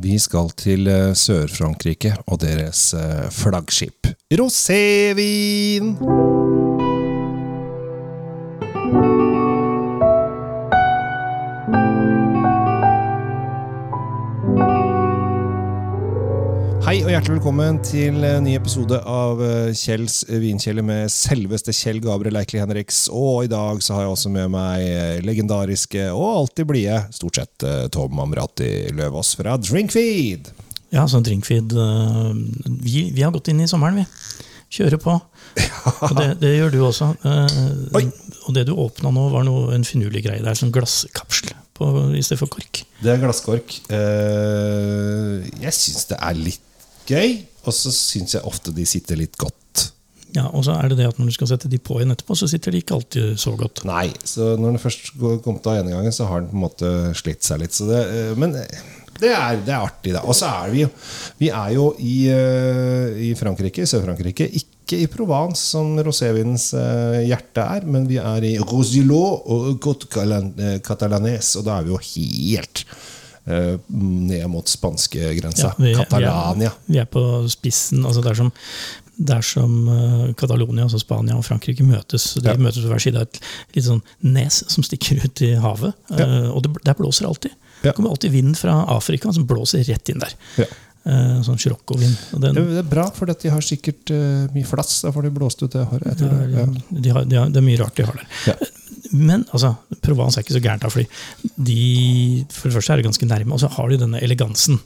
Vi skal til eh, Sør-Frankrike og deres eh, flaggskip rosévin. Hei og hjertelig velkommen til en ny episode av eh, Kjells vinkjeller med selveste Kjell Gabriel Eikli Henriks. Og i dag så har jeg også med meg eh, legendariske og alltid blide, stort sett, eh, Tom Amrati Løvaas fra Drinkfeed. Ja, så Drinkfeed vi, vi har gått inn i sommeren, vi. Kjører på. Og det, det gjør du også. Oi. og det du åpna nå, var noe, en finurlig greie. Det er sånn glasskapsel på, i stedet for kork. Det er glasskork. Jeg syns det er litt gøy, og så syns jeg ofte de sitter litt godt. Ja, Og så er det det at når du skal sette de på igjen etterpå, så sitter de ikke alltid så godt. Nei, så når den først kom til ene gangen, så har den på en måte slitt seg litt. Så det, eh, men det er, det er artig, da. Og så er vi jo Vi er jo i, eh, i Frankrike, Sør-Frankrike. Ikke i Provence, som rosévinens eh, hjerte er, men vi er i Rosilot og Côte eh, Catalanes, og da er vi jo helt eh, ned mot spanskegrensa. vi, Catalonia. Vi vi er på spissen. altså Det er som, det er som øh, Catalonia, altså Spania og Frankrike møtes. De Ja. møtes på hver side av et litt sånn nes som stikker ut i havet. Ja. Eh, og det, der blåser alltid. Ja. Det kommer alltid vind fra Afrika som blåser rett inn der. Ja. Eh, sånn Scirocco-vind. Det det er bra, for de har sikkert eh, mye flass. Da får de blåst ut det håret. Ja, Ja. de de det er mye rart de har der. Ja. Men altså, Provence er ikke så gærent, av fordi de, for det første er det ganske nærme, og så har de denne elegansen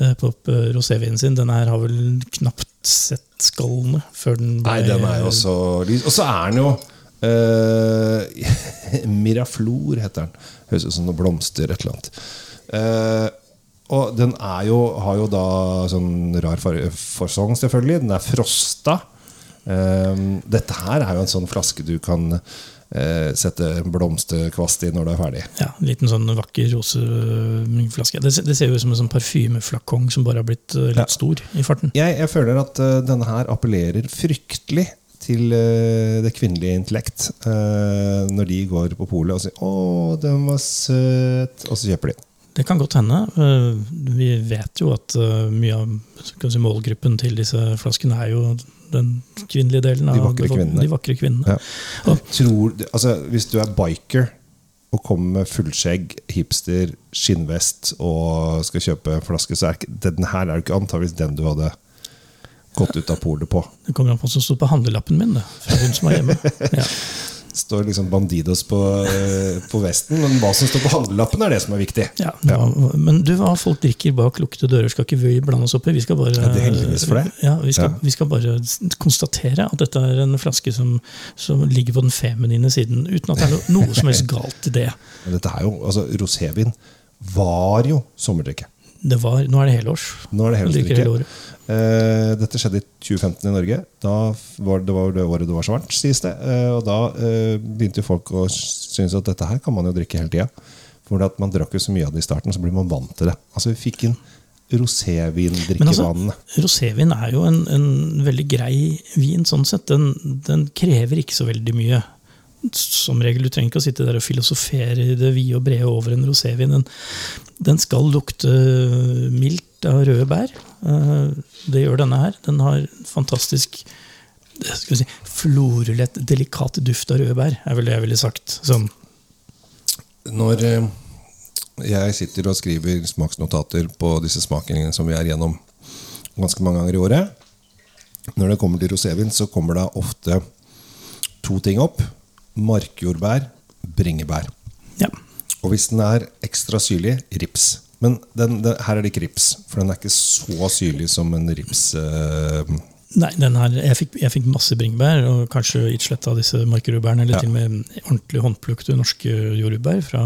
eh, på eh, rosévinen sin. Den her har vel knapt sett skallene før den Nei, den er jo så lys. Og så er den jo uh, Miraflor heter den. Høres ut som noen blomster, et eller annet. Uh, og den er jo, har jo da sånn rar fasong, selvfølgelig. Den er frosta. Eh, dette her er jo en sånn flaske du kan eh, sette blomsterkvast i når du er ferdig. Ja, En liten sånn vakker roseflaske. Det, ser- det ser jo ut som en sånn parfymeflakong som bare har blitt eh, litt Ja. stor i farten. Jeg, jeg føler at eh, denne her appellerer fryktelig til eh, det kvinnelige intellekt. eh, når de går på polet og sier 'Å, den var søt', og så kjøper de. Det kan godt hende. Eh, Vi vet jo at eh, mye av si, målgruppen til disse flaskene er jo den kvinnelige delen. De av vakre kvinnene. De vakre kvinnene. Ja. Tror, altså, hvis du er biker og kommer med fullskjegg, hipster, skinnvest og skal kjøpe en flaske, så er den her er jo ikke antakeligvis den du hadde gått ut av polet på. det kommer an på hva som står på handlelappen min. Det, fra hun som er hjemme. Ja. Står liksom Bandidos på, eh, på vesten, men hva som står på handlelappen, er det som er viktig. Ja, ja. men du, hva folk drikker bak lukkede dører, skal ikke vi blande oss opp i. Vi skal bare, Ja, det heldigvis for det. Ja, vi, skal, vi skal bare konstatere at dette er en flaske som, som ligger på den feminine siden, uten at det er noe som helst galt i det. Men dette er jo, altså Rosévin var jo sommerdrikke. det var, nå er det helårs. Nå er det helårsdrikke. Eh, dette skjedde i 2015 i Norge. Da var det var det året det var så varmt, sies det. Eh, og da eh, begynte folk å synes at dette her kan man jo drikke hele tida. For at man drakk jo så mye av det i starten, så blir man vant til det. Altså Vi fikk inn Men altså, rosévin er jo en, en veldig grei vin sånn sett. Den, den krever ikke så veldig mye. Som regel, Du trenger ikke å sitte der og filosofere i det vide og brede over en rosévin. Den, den skal lukte mildt av røde bær. Eh, Det gjør denne her. Den har fantastisk det skal vi si, florulett, delikat duft av røde bær, er vel det jeg ville sagt. Sånn, Når eh, jeg sitter og skriver smaksnotater på disse smakingene som vi er gjennom ganske mange ganger i året Når det kommer til rosévin, så kommer det ofte to ting opp. Markjordbær, bringebær. ja. Og hvis den er ekstra syrlig, rips. Men den, den, her er det ikke rips, for den er ikke så syrlig som en rips. Eh, Nei, den her, jeg, fikk, jeg fikk masse bringebær, og kanskje utslett av disse markjordbærene, eller Ja. til og med ordentlig håndplukte norske jordbær fra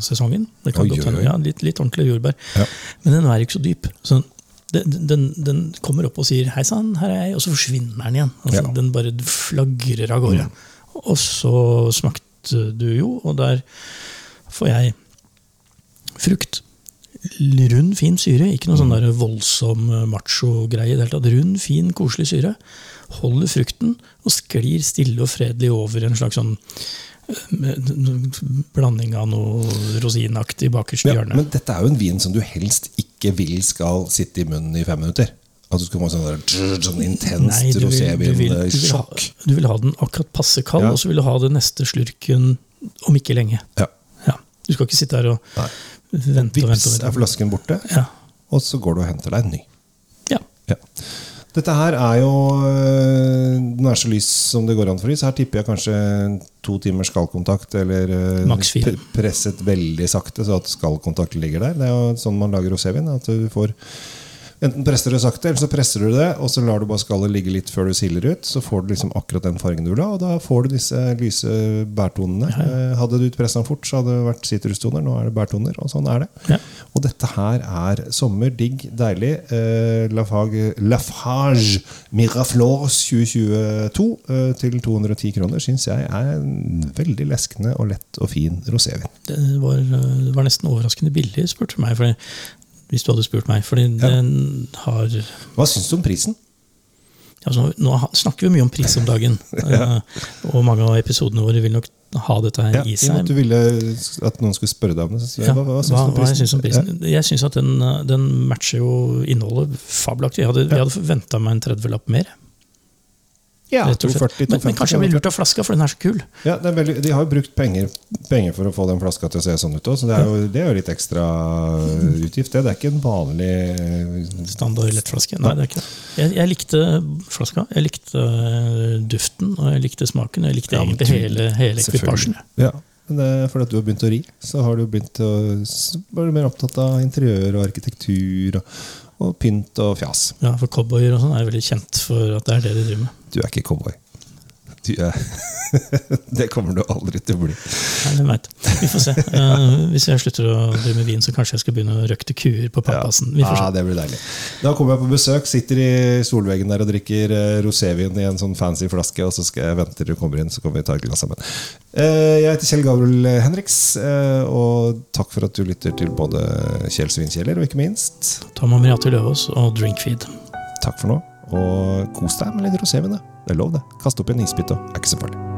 sesongen. Det kan Oi, godt hende, ja, litt, litt ordentlige jordbær. Ja. Men den er ikke så dyp. Så den, den, den kommer opp og sier 'hei sann, her er jeg', og så forsvinner den igjen. Altså, Ja. Mm. Den bare flagrer av gårde. Og så smakte du jo, og der får jeg frukt. Rund, fin syre. Ikke noe sånn der voldsom eh, macho-greie. i det hele tatt. Rund, fin, koselig syre. Holder frukten og sklir stille og fredelig over en slags sånn med blanding av noe rosinaktig bakerst i Ja, men dette er jo en vin som du helst ikke vil skal sitte i munnen i fem minutter. At du skal få sånn, der, sånn intenst rosévin-sjokk. du, du, vil ha, du vil ha den akkurat passe kald, Ja. og så vil du ha den neste slurken om ikke lenge. Ja. Ja. Du skal ikke sitte her og Nei. Vente Vips vente. er flasken borte, Ja. og så går du og henter deg en ny. ja. Ja. Dette her er jo øh, Den er så lys som det går an for lys. Her tipper jeg kanskje to timers skallkontakt, eller øh, presset veldig sakte, så at skallkontakten ligger der. Det er jo sånn man lager rosévin. At du får Enten presser du sakte, eller så presser du det, og så lar du bare skallet ligge litt før du siler ut. Så får du liksom akkurat den fargen du vil ha, og da får du disse lyse bærtonene. Eh, Hadde du pressa den fort, så hadde det vært sitrustoner. Nå er det bærtoner, og sånn er det. Ja. Og dette her er sommer, digg, deilig. Eh, Lafage, Lafage Miraflores 2022 eh, til 210 kroner syns jeg er en veldig leskende og lett og fin rosévin. Det var, det var nesten overraskende billig, spurte du meg. Fordi, hvis du hadde spurt meg. Fordi den har Hva syns du om prisen? altså, Nå snakker vi mye om pris om dagen. ja. Og mange av episodene våre vil nok ha dette her Ja, i seg. at du ville at noen skulle spørre deg om det. Så, Ja, hva, hva, syns hva, du om hva jeg prisen? syns om prisen? Jeg syns at den, øh, den matcher jo innholdet fabelaktig. Jeg hadde, ja. hadde venta meg en 30-lapp mer. Ja, rett og slett. 240, Men, men kanskje jeg blir lurt av flaska, for den er så kul. Ja, er veldig, de har jo brukt penger, penger for å få den flaska til å se sånn ut òg, så det er, jo, det er jo litt ekstra utgift. Det, det er ikke en vanlig Standard lettflaske. Nei, det er ikke det. Jeg, jeg likte flaska, jeg likte øh, duften, og jeg likte smaken. Jeg likte Ja, egentlig du- hele, hele ekvipasjen. Ja, men det er fordi at du har begynt å ri, så har du begynt å være mer opptatt av interiør og arkitektur og, og pynt og fjas. Ja, for cowboyer og sånn er veldig kjent for at det er det de driver med. Du er ikke cowboy. Du er Det kommer du aldri til å bli. Nei, hvem vet. Vi får se. Uh, hvis jeg slutter å drive med vin, så kanskje jeg skal begynne å røkte kuer på pappasen. Vi får Ja, det blir deilig. Da kommer jeg på besøk, sitter i solveggen der og drikker eh, rosévin i en sånn fancy flaske, og så skal jeg vente til du kommer inn, så kommer vi ta et glass sammen. Uh, Jeg heter Kjell Gabriel Henriks, uh, og takk for at du lytter til både Kjell Svinkjeller og ikke minst Tom Amiriati Løvaas og Drinkfeed. Takk for nå, og kos deg med litt rosévin. da. Det er lov, det. Kast opp i en isbit, og er ikke så farlig.